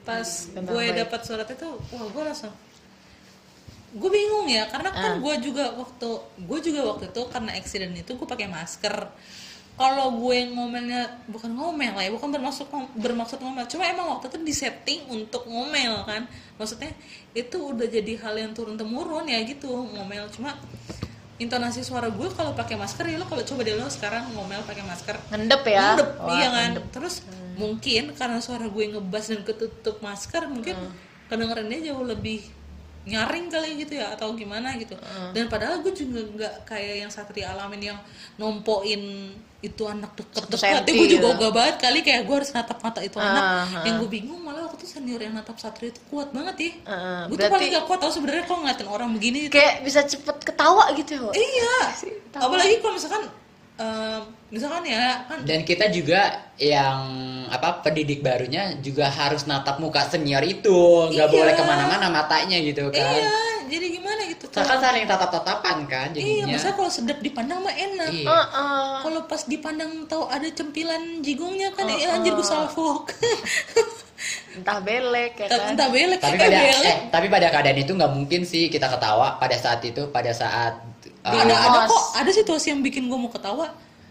pas
Bukan
gue dapat surat itu, wah gue langsung gue bingung ya karena kan
Ah.
gue juga waktu gue juga waktu itu karena accident itu gue pakai masker kalau gue ngomelnya bukan ngomel lah ya bukan bermaksud bermaksud ngomel cuma emang waktu itu disetting untuk ngomel kan maksudnya itu udah jadi hal yang turun temurun ya gitu ngomel cuma intonasi suara gue kalau pakai masker ya lo kalau coba deh lo sekarang ngomel pakai masker
Ngendep ya.
Ngendep,
Wah,
iya kan
ngendep.
terus mungkin karena suara gue ngebas dan ketutup masker mungkin
Hmm.
kedengerannya jauh lebih nyaring kali gitu ya atau gimana gitu.
Hmm.
dan padahal gue juga nggak kayak yang satria alamin yang nompoin itu anak deket
Satu
deket
senti
gue juga
gitu.
gak banget kali kayak gue harus natap mata itu anak.
Ah,
yang gue bingung malah waktu itu senior yang natap satria itu kuat banget ya.
Heeh,
gue tuh paling gak kuat tau sebenarnya kalau ngeliatin orang begini
Kayak bisa cepet ketawa gitu ya.
Iya. Apalagi kalau misalkan em, misalkan ya kan
dan kita juga yang apa pendidik barunya juga harus natap muka senior itu nggak
Iya.
boleh ke mana-mana matanya gitu kan
Iya, jadi gimana gitu
kan saling tatap-tatapan kan
Iya,
jadinya
masa kalau sedap dipandang mah enak.
Iya.
Heeh.
Kalau pas dipandang tahu ada cempilan jigongnya kan,
Oh,
eh anjir gue salfok.
Entah belek ya kan.
Entah belek,
tapi
eh,
pada
belek.
eh, tapi pada keadaan itu nggak mungkin sih kita ketawa pada saat itu pada saat uh,
ada ada
Bos.
kok, ada situasi yang bikin gue mau ketawa.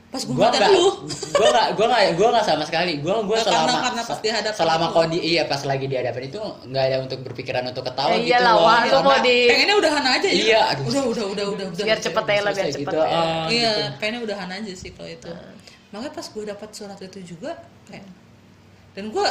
Pas gue
nggak
lu.
gua nggak gua nggak gua nggak sama sekali gua gua
Karena-
selama
karena pas dihadapin
selama kondi iya pas lagi di hadapan itu nggak ada untuk berpikiran untuk ketawa
Ya
gitu loh Karena-
mau di
Pengennya udahan aja ya.
Iya, aduh.
Udah, udah, udah, udah, udah.
biar cepet ya lah, biar cepet
gitu,
ya.
ah,
Iya,
gitu.
pengennya udahan aja sih kalau itu. Makanya pas gue dapat surat itu juga kayak dan gue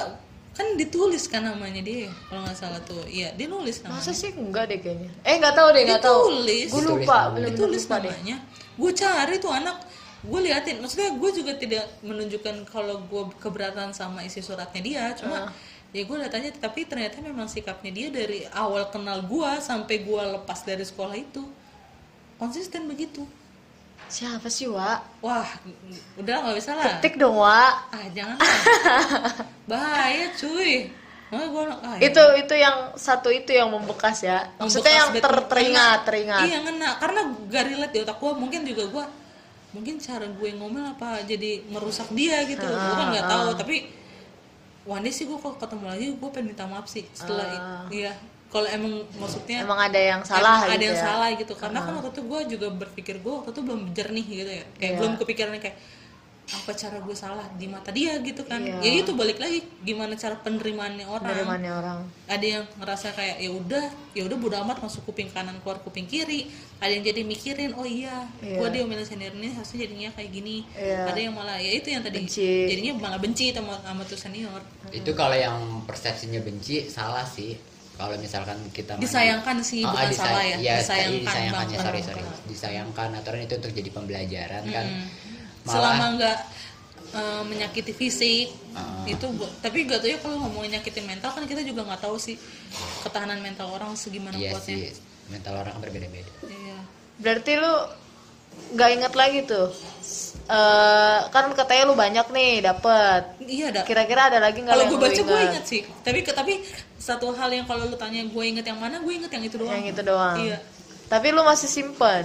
kan ditulis kan namanya dia kalau nggak salah tuh. Iya dia nulis namanya.
Masa sih? Enggak deh kayaknya. Eh nggak tahu deh nggak tahu.
Ditulis.
gue
Ditulis
lupa bener-bener
ditulis
lupa
namanya. Gue cari tuh anak gue liatin. Maksudnya gue juga tidak menunjukkan kalau gue keberatan sama isi suratnya dia. Cuma ya gue lihat aja tapi ternyata memang sikapnya dia dari awal kenal gue sampai gue lepas dari sekolah itu konsisten begitu
siapa sih wa
wah udah nggak bisa lah.
Ketik dong wa
ah jangan bahaya cuy. Ah, ya.
Itu itu yang satu itu yang membekas ya. Maksudnya
Membekas
yang ter- teringat teringat.
Iya ngena. Karena gak relate di otak gue mungkin juga gue mungkin cara gue ngomel apa jadi merusak dia gitu gue kan nggak tahu. tapi one day sih gue kalau ketemu lagi gue pengen minta maaf sih. Setelah iya kalau emang maksudnya
emang ada yang salah
emang ada
gitu
yang
ya.
salah gitu karena kan waktu itu gue juga berpikir gue waktu itu belum jernih gitu ya kayak
Iya.
belum kepikiran kayak apa cara gue salah di mata dia gitu kan
Iya.
ya itu balik lagi gimana cara penerimaannya orang
mana orang
ada yang ngerasa kayak ya udah ya udah bodo amat masuk kuping kanan keluar kuping kiri ada yang jadi mikirin oh iya
Iya.
gua dia senior ini harusnya jadinya kayak gini
Iya.
ada yang malah ya itu yang tadi
Benci.
jadinya malah benci sama sama tuh senior
itu kalau yang persepsinya benci salah sih kalau misalkan kita mandi-
disayangkan sih
Oh,
bukan
disay-
salah ya.
iya,
disayangkan
disayangkannya
bang
sorry sorry. Disayangkan aturan itu untuk jadi pembelajaran kan.
Mm. selama
malah
nggak eh, menyakiti fisik
Ah.
itu bu- tapi gak tau ya kalau ngomongin nyakitin mental kan kita juga nggak tahu sih ketahanan mental orang segimana
iya
kuatnya.
sih mental orang kan berbeda-beda.
Iya.
Berarti lu nggak inget lagi tuh Eh kan katanya lu banyak nih dapet.
Iya ada.
Kira-kira ada lagi nggak
kalau gue baca gue inget sih. Tapi tapi satu hal yang kalau lu tanya gue inget yang mana gue inget yang itu doang.
Yang itu doang.
Iya.
Tapi lu masih simpen?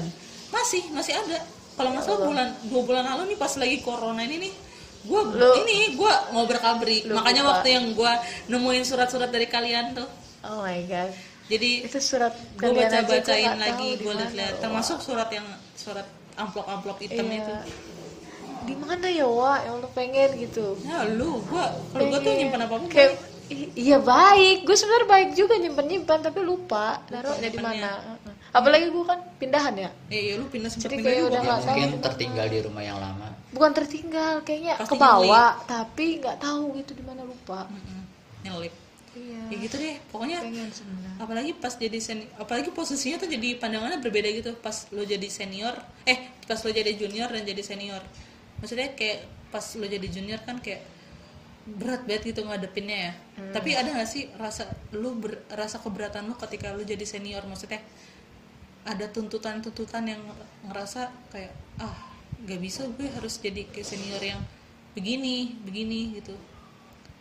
Masih masih ada. Kalau nggak salah bulan dua bulan lalu nih pas lagi corona ini nih gue
Lu-
ini gue ngobrol kabri makanya
buka.
waktu yang gue nemuin surat-surat dari kalian tuh.
Oh my god
jadi
itu surat
gue baca bacain lagi gue lihat-lihat termasuk surat yang surat amplop amplop hitam
Iya.
itu
di mana ya wa yang lu pengen gitu.
Ya lu gue kalau gue tuh nyimpan apa apa
kayak iya baik. Gue sebenarnya baik juga nyimpen nyimpan tapi lupa naruhnya di mana. Heeh. apalagi gue kan pindahan ya?
Eh ya lu pindah sempat pindah
kayak
juga
udah tahu
mungkin tertinggal di rumah yang lama.
Bukan tertinggal kayaknya ke bawah tapi nggak tahu gitu di mana lupa.
Nyelip.
Iya.
Ya gitu deh pokoknya apalagi pas jadi senior apalagi posisinya tuh jadi pandangannya berbeda gitu. Pas lo jadi senior eh pas lo jadi junior dan jadi senior maksudnya kayak pas lo jadi junior kan kayak berat banget gitu ngadepinnya ya. Tapi ada gak sih rasa lo ber- rasa keberatan lo ketika lo jadi senior? Maksudnya ada tuntutan-tuntutan yang ngerasa kayak ah nggak bisa gue harus jadi kayak senior yang begini begini gitu.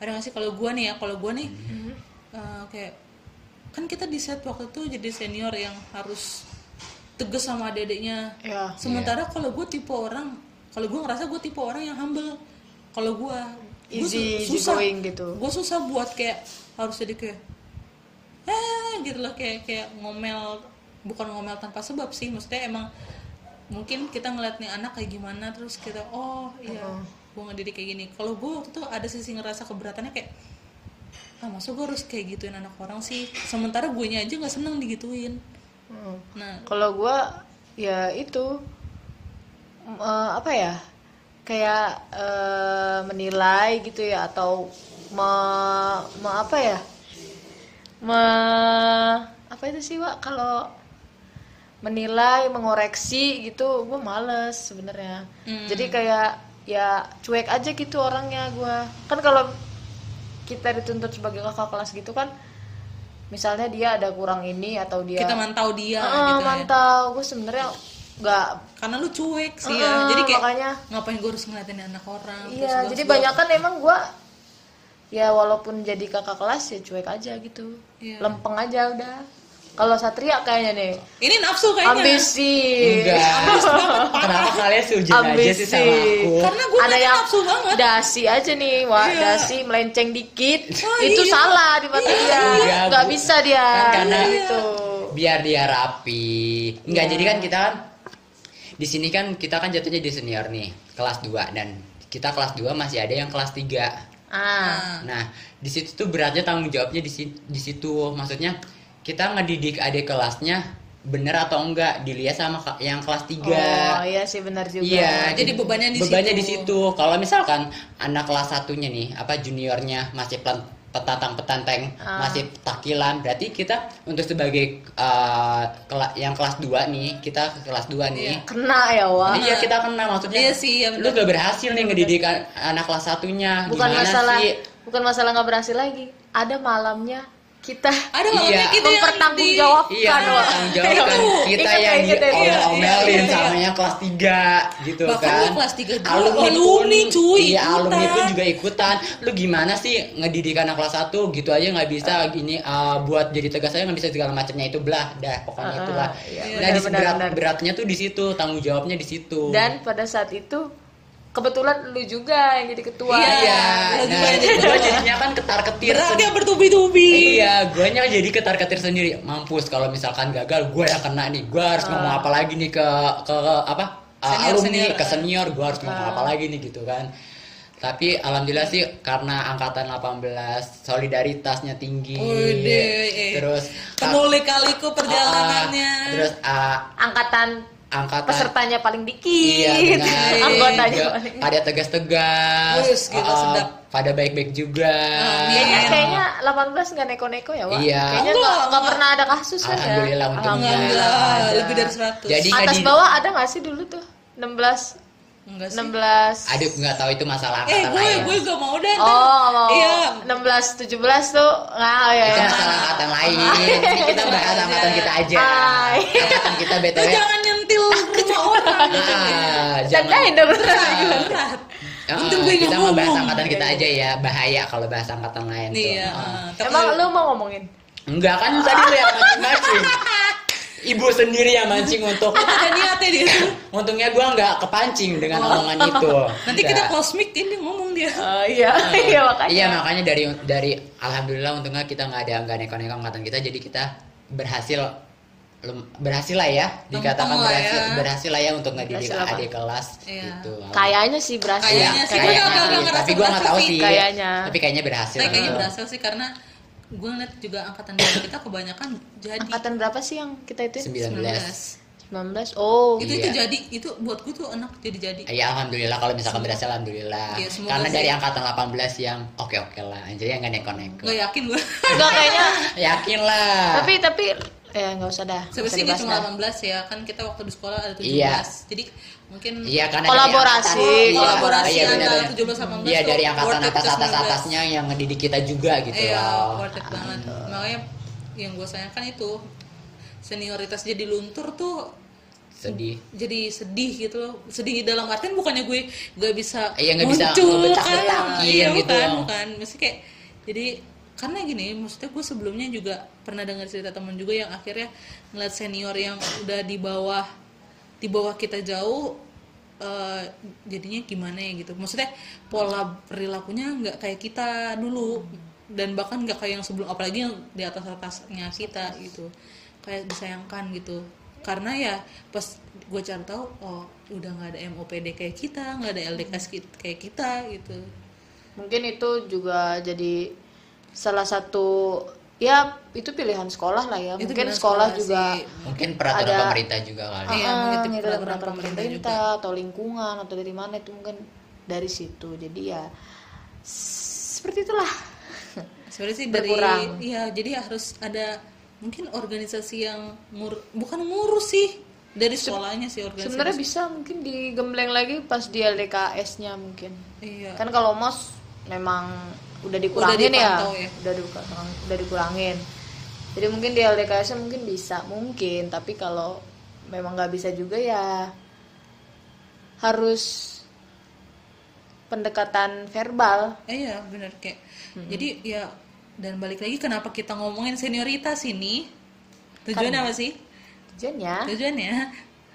Ada gak sih kalau gue nih ya kalau gue nih eh, kayak kan kita di set waktu itu jadi senior yang harus tegas sama adik-adiknya
ya
sementara kalau gue tipe orang kalau gue ngerasa gue tipe orang yang humble. Kalau gue gue
easy
su-
easy
susah.
going gitu.
Gue susah buat kayak harus jadi kayak eh gitu loh kayak kayak ngomel bukan ngomel tanpa sebab sih. Maksudnya emang mungkin kita ngeliat nih anak kayak gimana terus kita oh iya
Oh.
gue ngedidik kayak gini. Kalau gue waktu itu ada sisi ngerasa keberatannya kayak ah masa gue harus kayak gituin anak orang sih? Sementara gue nya aja nggak seneng digituin.
Hmm.
nah.
Kalau gue ya itu eh, apa ya kayak eh, menilai gitu ya atau me, me- apa ya? Me apa itu sih Wak? Kalau menilai mengoreksi gitu gue males sebenarnya.
Hmm.
jadi kayak ya cuek aja gitu orangnya gue kan kalau kita dituntut sebagai kakak kelas gitu kan misalnya dia ada kurang ini atau dia
kita mantau dia
Ah,
gitu ya.
mantau. Gue sebenarnya nggak.
Karena lu cuek sih
Ah,
ya jadi kayak
makanya.
ngapain gue harus ngeliatin anak orang terus
iya
gua
jadi banyak kan emang gue ya walaupun jadi kakak kelas ya cuek aja gitu.
Iya.
lempeng aja udah. Kalau Satria kayaknya nih.
Ini nafsu kayaknya.
Ambisi.
Enggak. Kenapa kalian sujud aja sih sama aku?
Karena gue
ada yang
nafsu banget.
dasi aja nih wah
Iya.
dasi melenceng dikit.
Oh,
itu
iya.
salah di mata dia.
Iya,
nggak
Bu.
bisa dia
Kan karena-
gitu.
Biar dia rapi. Enggak
Iya.
jadi kan kita kan di sini kan kita kan jatuhnya di senior nih kelas 2 dan kita kelas 2 masih ada yang kelas 3
ah
Nah, di situ tuh beratnya tanggung jawabnya di situ, di situ. Maksudnya kita ngedidik adik kelasnya bener atau enggak dilihat sama yang kelas 3.
oh iya sih benar juga
Iya,
Jadi bebannya di
bebannya
situ.
di situ. Kalau misalkan anak kelas satunya nih, apa juniornya masih pelan petantang petanteng
Ah.
masih takilan. Berarti kita untuk sebagai uh, kela- yang kelas 2 nih kita kelas 2 nih.
Iya.
kena ya wah.
Iya kita kena. Maksudnya
Iya sih, iya
lu gak berhasil nih ngedidik an- anak kelas satunya.
Bukan
gimana
masalah
sih?
bukan masalah nggak berhasil lagi. Ada malamnya kita
ada
Iya.
kita yang
mempertanggungjawabkan
Iya,
Wak.
tanggung jawabkan
Itu,
kita
ya,
yang
ingat ya, iya,
diomel-omelin
iya, iya.
sama yang kelas 3 gitu
Bahkan
kan.
lu kelas tiga juga,
alumni,
alumni,
pun,
cuy,
Iya, alumni
ikutan.
pun juga ikutan. Lu gimana sih ngedidik anak kelas 1 gitu aja nggak bisa gini uh, buat jadi tegas aja nggak bisa segala macamnya itu belah dah pokoknya
Ah,
itulah.
iya,
nah, di
benar,
berat,
benar.
beratnya tuh di situ, tanggung jawabnya di situ.
dan pada saat itu kebetulan lu juga yang jadi ketua
Iya.
iya,
lu
nah,
juga yang jadi
gua jadinya kan ketar-ketir
beratnya bertubi-tubi
Iya, guanya jadi ketar-ketir sendiri. Mampus kalau misalkan gagal, gue yang kena nih. Gue harus ngomong apa lagi nih ke ke apa? uh,
Senior,
alumni,
senior.
ke senior, gue harus ngomong apa lagi nih gitu kan. Tapi alhamdulillah sih karena angkatan 18 solidaritasnya tinggi.
Eh.
Terus
penuh lika-liku perjalanannya
uh, terus uh,
angkatan
angkatan
pesertanya paling dikit
Iya, benar.
anggotanya
Juga
paling
pada tegas-tegas,
Wus, gila,
uh,
sedap.
pada baik-baik juga.
Ah,
kayaknya
Iya.
kayaknya 18 nggak neko-neko ya Wak?
Iya.
kayaknya
Enggak,
nggak pernah ada kasus kan ya
Alhamdulillah, untungnya.
Alhamdulillah
Ada.
lebih dari 100
Jadi
atas
di-
bawah ada nggak sih dulu tuh 16
enggak sih
16
Aduh, nggak tahu itu masalah
eh
angkatan
gue
lain.
gue gak mau deh
Oh, mau.
iya
16 17 tuh nggak ya.
itu
ya.
masalah angkatan lain kita bahas angkatan kita aja angkatan kita
Lu
btw
jangan nyentil rumah orang.
ah, jangan.
Tandain dong.
berat
Ah,
Untung gue
kita mau bahas
ngomong.
angkatan kita aja ya. Bahaya kalau bahas angkatan lain tuh.
Iya
Ah.
ah, tapi-
Emang lu mau ngomongin?
enggak kan tadi lu yang mancing-mancing ibu sendiri yang mancing untuk
ada niatnya dia
untungnya gua nggak kepancing dengan omongan itu.
Nanti kita cosmic ini ngomong dia.
Oh iya, iya makanya.
Iya makanya dari dari alhamdulillah untungnya kita nggak ada nggak neko-neko angkatan kita jadi kita berhasil berhasil lah ya dikatakan
lah
berhasil
ya.
berhasil lah ya untuk ngedidik adik kelas
Iya.
gitu.
Kayaknya sih berhasil.
Kayaknya sih,
kayaknya
gua nggak- nggak
sih.
ngerasa
tapi gua nggak tahu
berhasil
sih.
Kayaknya.
Tapi kayaknya berhasil.
saya kayaknya
Gitu.
berhasil sih karena gue ngeliat juga angkatan kita kebanyakan jadi
Angkatan berapa sih yang kita itu?
19.
19. Oh.
itu
Iya.
itu jadi itu buat gue tuh enak jadi jadi
Ya alhamdulillah kalau misalkan berhasil alhamdulillah.
Iya, semoga
Karena
sih.
dari angkatan 18 yang oke-oke lah. Jadi yang nggak neko-neko.
nggak yakin gue
Enggak kayaknya.
Yakin lah.
tapi tapi ya nggak usah dah. nggak
sebenarnya
dibahas
cuma
dah.
18 ya kan kita waktu di sekolah ada 17
Iya.
jadi mungkin
Iya karena
Kolaborasi.
dari angkatan-
Kolaborasi
iya,
antara
benar.
17 sama 18
Iya dari angkatan atas atas
19.
atasnya yang ngedidik kita juga gitu
iya
loh.
worth it banget makanya yang gue sayangkan itu senioritas jadi luntur tuh
Sedih.
jadi sedih gitu loh sedih dalam artian bukannya gue gak bisa
Iya, nggak bisa
muncul,
ngebecak-betakin
kan? iya,
gitu.
bukan bukan mesti kayak jadi karena gini maksudnya gue sebelumnya juga pernah dengar cerita teman juga yang akhirnya ngeliat senior yang udah di bawah di bawah kita jauh eh, jadinya gimana ya gitu. Maksudnya pola perilakunya nggak kayak kita dulu. Dan bahkan nggak kayak yang sebelum apalagi yang di atas atasnya kita gitu. Kayak disayangkan gitu. Karena ya pas gue cari tahu oh udah nggak ada MOPD kayak kita nggak ada LDKS ki- kayak kita gitu.
Mungkin itu juga jadi salah satu ya itu pilihan sekolah lah ya.
Itu
Mungkin
pilihan
sekolah
sekolah
juga
sih.
Mungkin peraturan
Ada-
pemerintah juga kali.
Iya,
Ah,
mungkin itu
gitu,
peraturan
peraturan
pemerintah
pemerintah atau lingkungan atau dari mana itu mungkin dari situ. Jadi ya seperti itulah.
sebenarnya sih dari
Berkurang.
iya jadi harus ada mungkin organisasi yang ngur bukan ngurus sih dari sekolahnya sih organisasi
Sebenarnya bisa mungkin digembleng lagi pas di LDKS-nya mungkin.
iya
Kan kalau MOS memang udah dikurangin ya.
dipantau ya.
Udah dikurang, udah dikurangin. Jadi mungkin di LDKS-nya mungkin bisa, mungkin, tapi kalau memang nggak bisa juga ya harus pendekatan verbal.
Eh, iya benar kayak jadi ya dan balik lagi kenapa kita ngomongin senioritas ini tujuannya apa sih
Tujuannya
tujuannya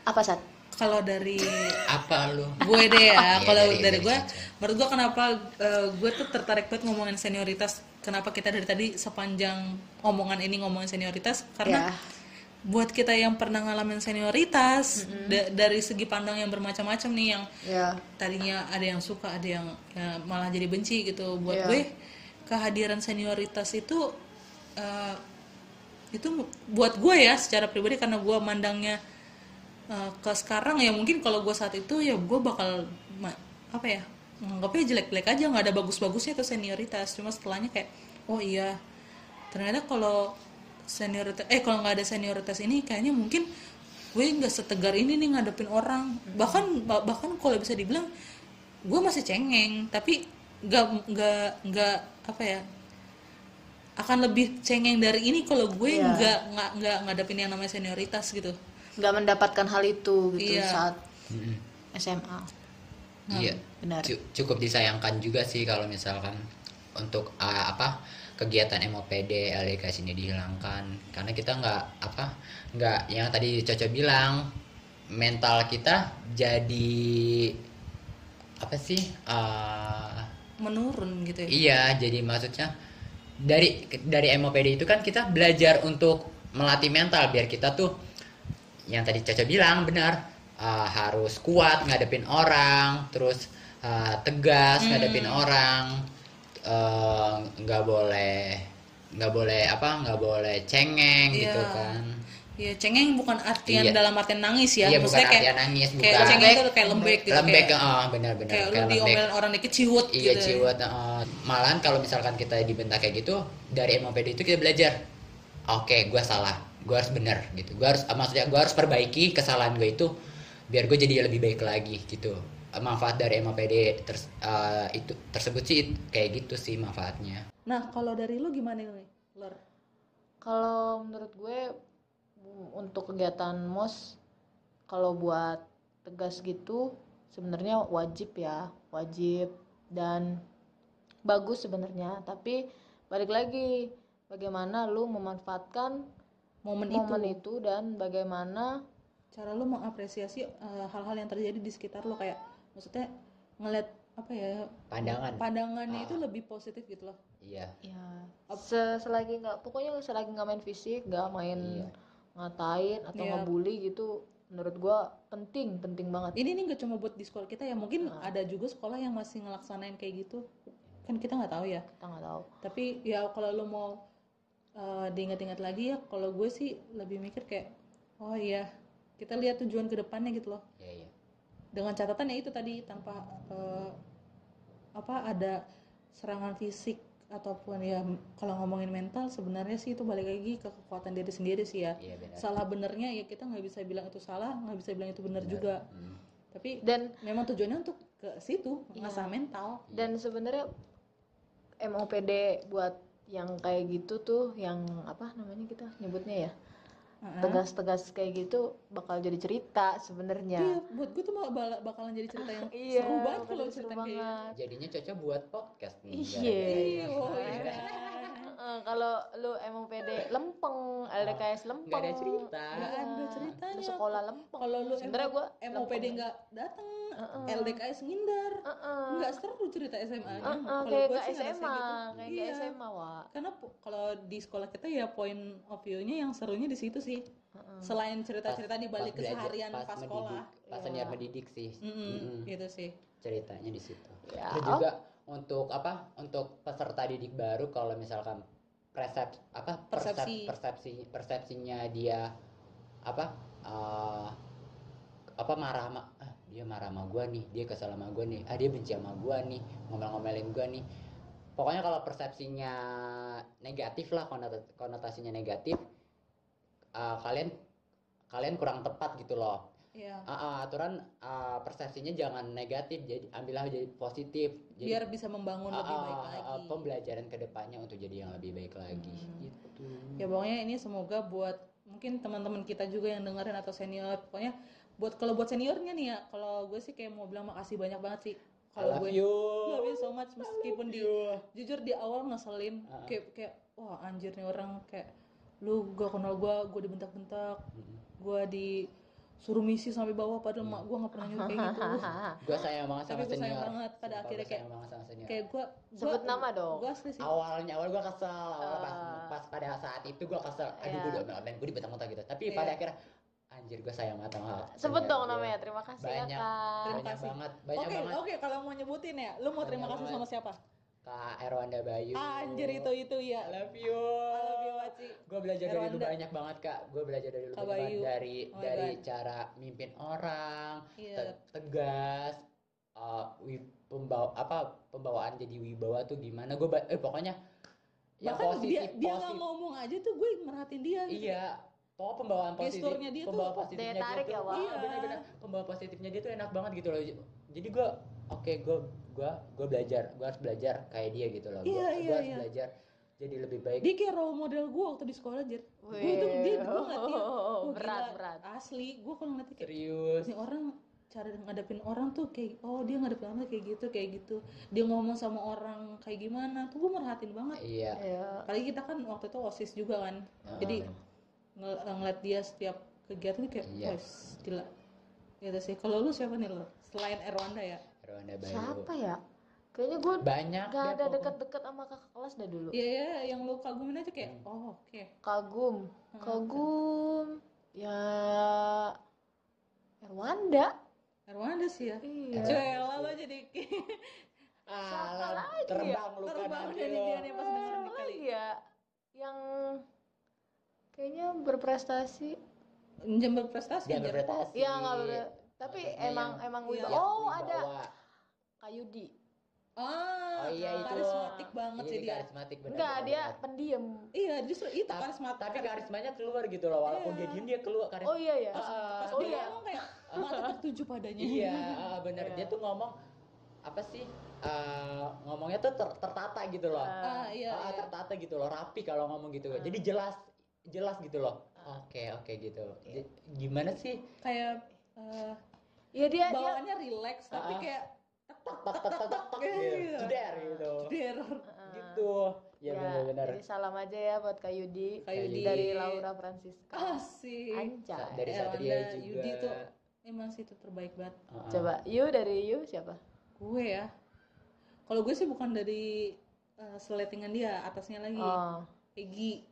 apa saat?
Kalau dari
Apa lu?
gue deh ya
Iya,
kalau
dari-
dari,
dari
gue menurut gue kenapa eh, gue tuh tertarik banget ngomongin senioritas kenapa kita dari tadi sepanjang omongan ini ngomongin senioritas karena
Ya.
buat kita yang pernah ngalamin senioritas da- dari segi pandang yang bermacam-macam nih yang
Ya.
tadinya ada yang suka ada yang ya, malah jadi benci gitu buat
Iya.
gue kehadiran senioritas itu eh, itu buat gue ya secara pribadi karena gue mandangnya eh, ke sekarang ya mungkin kalau gue saat itu ya gue bakal apa ya nganggapnya jelek-jelek aja nggak ada bagus-bagusnya tuh senioritas. Cuma setelahnya kayak oh iya ternyata kalau senioritas eh kalau nggak ada senioritas ini kayaknya mungkin gue nggak setegar ini nih ngadepin orang. Bahkan bah- bahkan kalau bisa dibilang gue masih cengeng tapi nggak nggak nggak apa ya akan lebih cengeng dari ini kalau gue
Iya.
nggak nggak nggak ngadepin yang namanya senioritas gitu
nggak mendapatkan hal itu gitu
Iya.
saat
Mm-mm.
SMA
iya.
Benar.
Cu- cukup disayangkan juga sih kalau misalkan untuk uh, apa kegiatan MOPD LDKS ini dihilangkan. Karena kita nggak apa nggak yang tadi Coco bilang mental kita jadi apa sih uh,
menurun gitu ya?
Iya, jadi maksudnya dari dari MOPD itu kan kita belajar untuk melatih mental biar kita tuh yang tadi Caca bilang benar uh, harus kuat ngadepin orang, terus uh, tegas ngadepin orang, uh, nggak boleh nggak boleh apa nggak boleh cengeng gitu
Iya.
kan.
Iya, cengeng bukan artian
Iya.
dalam artian nangis ya.
Iya, bukan
Maksudnya kayak
artian nangis,
kayak
bukan.
cengeng itu kayak lembek gitu
lembek
kayak,
oh, benar-benar
kayak lu
kayak lembek.
diomelin orang dikit ciwut
Iya
gitu.
ciwat uh, malahan kalau misalkan kita dibentak kayak gitu dari MOPD itu kita belajar oke gue salah gue harus benar gitu gue harus maksudnya gue harus perbaiki kesalahan gue itu biar gue jadi lebih baik lagi gitu manfaat dari MOPD ters- uh, itu tersebut sih kayak gitu sih manfaatnya
Nah, kalau dari lu gimana nih, Lor?
Kalau menurut gue untuk kegiatan MOS kalau buat tegas gitu sebenarnya wajib ya, wajib dan bagus sebenarnya. Tapi balik lagi bagaimana lu memanfaatkan
Momen,
momen
itu,
itu dan bagaimana
cara lu mengapresiasi eh, hal-hal yang terjadi di sekitar lu kayak maksudnya ngeliat apa ya
pandangan
pandangannya
Ah.
itu lebih positif gitu loh.
iya
ya se- selagi nggak pokoknya selagi nggak main fisik, nggak main
Iya.
ngatain atau
Iya.
ngebully gitu menurut gua penting penting banget.
Ini nih gak cuma buat di sekolah kita ya, mungkin
Ah.
ada juga sekolah yang masih ngelaksanain kayak gitu. Kan kita nggak tahu ya.
Kita nggak tahu.
Tapi ya kalau lu mau eh, diingat-ingat lagi ya, kalau gue sih lebih mikir kayak oh iya, kita lihat tujuan ke depannya gitu loh.
iya iya.
Dengan catatan ya itu tadi tanpa eh, apa ada serangan fisik ataupun ya kalau ngomongin mental sebenarnya sih itu balik lagi ke kekuatan diri sendiri sih ya.
Iya benar.
Salah benernya ya kita nggak bisa bilang itu salah nggak bisa bilang itu benar juga.
Hmm.
tapi
Dan
memang tujuannya untuk ke situ
Iya.
ngasah mental.
Dan sebenarnya MOPD buat yang kayak gitu tuh yang apa namanya kita nyebutnya ya
Heeh.
tegas-tegas kayak gitu bakal jadi cerita sebenarnya
Iya, buat gue tuh malah bala- bakalan jadi cerita yang
Iya,
seru banget kalau cerita kayak gitu.
banget.
jadinya cocok buat podcast nih
Iya.
Iya, oh iya.
Heeh, kalau lu MOPD lempeng, LDKS lempeng.
nggak ada cerita.
Nggak ada
Iya.
ceritanya.
Lu sekolah lempeng.
Kalau lu
sebenarnya gua
MOPD nggak datang,
Heeh.
LDKS ngindar.
Heeh.
nggak seru cerita SMA nya
Heeh,
kalau
kayak
gue sih
SMA,
gitu
kayak
iya.
SMA, Wak.
karena kalau di sekolah kita ya point of view-nya yang serunya di situ sih
Heeh.
selain cerita-cerita di balik
Pas
keseharian pas,
mendidik,
sekolah
pas
Iya.
senior mendidik sih
Mm-mm,
Mm-mm.
gitu sih
ceritanya di situ.
Ya,
Terus juga untuk apa? Untuk peserta didik baru kalau misalkan persep apa persep-
Persepsi.
persepsi persepsinya dia apa? eh, apa marah ah, dia marah sama gua nih, dia kesal sama gua nih, ah dia benci sama gua nih, ngomel-ngomelin gua nih. Pokoknya kalau persepsinya negatif lah konota- konotasinya negatif eh, kalian kalian kurang tepat gitu loh.
ya
Ah, ah, aturan ah, persepsinya jangan negatif jadi ambillah jadi positif. Jadi
biar bisa membangun
ah,
lebih baik
ah,
lagi.
ah, pembelajaran ke depannya untuk jadi yang lebih baik lagi.
Hmm.
gitu.
Ya pokoknya ini semoga buat mungkin teman-teman kita juga yang dengerin atau senior. Pokoknya buat kalau buat seniornya nih ya kalau gue sih kayak mau bilang makasih banyak banget sih
I
kalau
love
gue
you
love you so much meskipun di jujur di awal ngeselin
Ah.
kayak kayak wah anjir nih orang kayak lu gak kenal gua gua dibentak-bentak
Mm-mm.
gua disuruh misi sampai bawah padahal mak gua nggak pernah nyuruh kayak gitu
gua sayang banget sama
Tapi gua sayang
senior
banget, pada
Sumpah,
akhirnya kayak-
sayang banget sama senior
kayak gua, gua
Sebut nama dong.
gua asli sih
awalnya awal gua kesel awal pas,
Ah.
pas pada saat itu gua kesel aduh
Iya.
gua udah omelin gua dibentak-bentak gitu tapi
Iya.
pada akhirnya anjir gua sayang banget sama
Sebut
senior
dong
gua.
namanya. Terima kasih
banyak
ya, Kak.
Terima
banyak
kasih.
banget
oke
banyak banget
oke kalau mau nyebutin ya lu mau terima
Banyak
kasih
banget.
sama siapa
Kak Erwanda Bayu
anjir itu itu ya
I love you
I love you Waci
gue belajar dari lu
Erwanda.
banyak banget kak gue belajar dari lu banyak dari
Oh
dari
God.
cara mimpin orang
Iya.
te- tegas uh, pembawa apa pembawaan jadi wibawa tuh gimana gue eh pokoknya yang
bahkan
positif
dia dia nggak
positif.
ngomong aja tuh gue merhatiin dia gitu.
Iya. Pokoknya pembawaan positif,
Gesturnya dia tuh
pembawa positifnya
daya tarik
dia
ya,
tuh,
Wak.
iya,
Iya.
benar-benar pembawa positifnya dia tuh enak banget gitu loh. Jadi gue, oke, gue, gue, gue belajar, gue harus belajar kayak dia gitu loh. Gue
Iya, iya,
harus
iya.
belajar jadi lebih baik.
dia kayak role model gue waktu di sekolah aja gue
Wih.
tuh dia gue ngeliat dia
Oh,
wah,
berat,
gila,
berat.
asli gue kalau ngeliatnya kayak
Serius.
ini orang cara ngadepin orang tuh kayak oh dia ngadepin orang tuh kayak gitu kayak gitu dia ngomong sama orang kayak gimana tuh gue merhatiin banget
Iya.
Iya.
apalagi kita kan waktu itu osis juga kan
Ah.
jadi ngel- ngeliat dia setiap kegiatan tuh kayak
Iya.
wes gila gitu sih kalau lu siapa nih lo selain Erwanda ya
Rwanda Bayu.
Siapa ya? Kayaknya gue
Banyak
gak ada deket-deket sama kakak kelas dah dulu.
iya ya yang lu kagumin aja kayak
Hmm.
oh oke
Kagum, kagum. Ya Erwanda.
Erwanda sih ya
Iya.
Joella lo jadi
Alah,
ya?
terbang lu kan
terbang dari
lo.
dia nih pas denger nih
Siapa
kali
ya? Yang kayaknya berprestasi.
jam berprestasi anjir.
berprestasi.
Iya nggak ber- tapi
Maksudnya
emang
yang-
emang
Iya.
Oh
wibawa.
ada Kayudi.
ah
Oh iya itu.
karismatik banget
Iya,
sih dia
Karismatik benar.
Enggak dia pendiam.
iya justru itu
Ta-
karismatik
Tapi karismanya keluar gitu loh, walaupun
Iya.
dia diem dia keluar karisma.
Oh iya ya.
pas, pas
oh
dia
iya.
ngomong kayak mata tertuju padanya
Iya, ah, benar.
Iya.
Dia tuh ngomong apa sih? eh, ngomongnya tuh ter- tertata gitu loh.
ah iya,
Ah,
iya.
tertata gitu loh, rapi kalau ngomong gitu. Jadi jelas jelas gitu loh. Oke, oke gitu. J- Gimana sih?
kayak eh,
Iya dia dia
bawaannya relax tapi
Ah.
kayak
Tak tak tak tak tak
Iya.
gitu. Jeder gitu.
der
Gitu. Ya benar-benar.
Jadi salam aja ya buat Kayudi.
Kayudi.
Dari Laura Francisca.
asik
Anjay.
Dari
Erwanda,
Satria juga.
Yudi tuh emang sih itu terbaik banget
Ah, ah.
Coba you dari you siapa?
gue ya kalau gue sih bukan dari eh, seletingan dia atasnya lagi
Oh.
Egi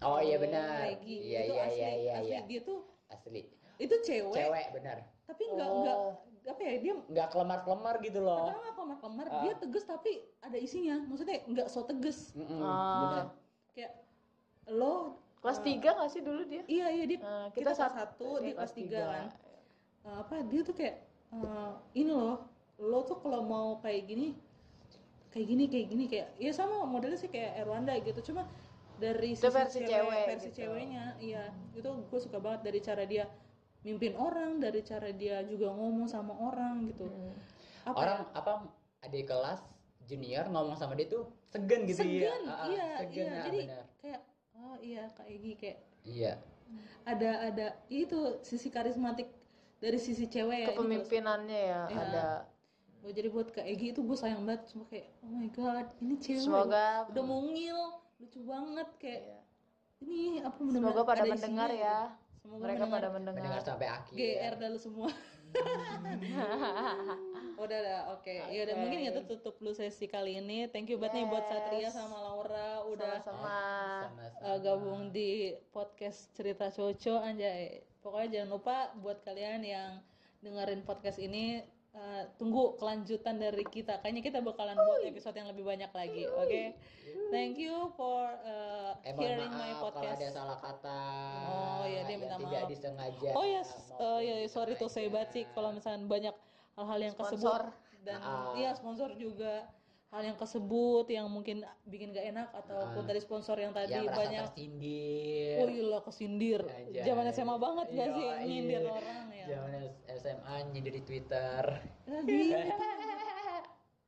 Oh iya benar.
Egi
Iya
itu
iya
asli
iya iya
asli
iya.
dia tuh
Asli.
itu cewek,
Cewek benar.
tapi nggak
Oh.
nggak apa ya dia
Nggak kelemar-kelemar gitu loh.
pertama kelemar-kelemar
Ah.
dia tegas tapi ada isinya maksudnya nggak so tegas
Mm-mm,
Ah.
benar.
kayak lo
Kelas 3 gak sih dulu dia?
iya iya dia
Eh,
kita,
kita
kelas
sat-
satu
dia
dia kelas
kelas
tiga
tiga.
kan Eh, apa dia tuh kayak eh, ini loh lo tuh kalau mau kayak gini kayak gini kayak gini kayak ya sama modelnya sih kayak Erwanda gitu cuma dari
Itu versi cewek
versi
gitu.
ceweknya iya itu gue suka banget dari cara dia mimpin orang dari cara dia juga ngomong sama orang gitu
Hmm.
apa
Orang apa adik kelas junior ngomong sama dia tuh segan gitu ya.
segan
Ah, ah,
iya
segan,
iya
ah,
jadi
benar.
kayak oh iya kayak Egi kayak
Iya.
ada ada itu sisi karismatik dari sisi cewek ya ini
Kepemimpinannya ya
Iya.
ada.
Oh, jadi buat Kak Egi itu gue sayang banget cuma kayak oh my god ini cewek
Semoga-
udah mungil lucu banget kayak
Iya.
ini apa benar
Semoga pada mendengar ya.
semoga
Mereka
mendengar
pada mendengar.
Mendengar sampai akhir.
GR dah lu semua udah dah oke ya udah mungkin kita tutup dulu sesi kali ini thank you banget nih buat Satria sama Laura udah
Sama-sama.
Sama-sama.
uh, gabung di podcast cerita Coco anjay pokoknya jangan lupa buat kalian yang dengerin podcast ini uh, tunggu kelanjutan dari kita kayaknya kita bakalan buat episode yang lebih banyak lagi oke thank you for uh,
Eh, mohon
hearing my
maaf kalau
podcast
ada salah kata.
Oh, iya, dia minta
tidak
maaf.
disengaja.
Oh yes, uh, ya sorry to say
disengaja.
banget sih kalau misalnya banyak hal-hal yang
Sponsor.
kesebut dan iya sponsor juga hal yang kesebut yang mungkin bikin gak enak ataupun dari sponsor yang tadi
yang
banyak
tersindir.
Oh iya kesindir. Zaman SMA banget gak sih nyindir orang ya.
Zaman SMA nyindir di Twitter.
Lagi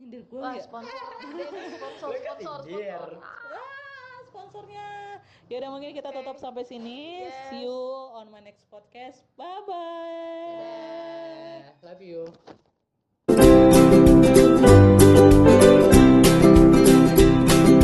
nyindir gue
Wah,
ya.
sponsor.
kan
sponsor, sponsor.
Ah, sponsornya. Ya udah mungkin kita tutup sampai sini. See you on my next podcast. Bye bye.
Love you.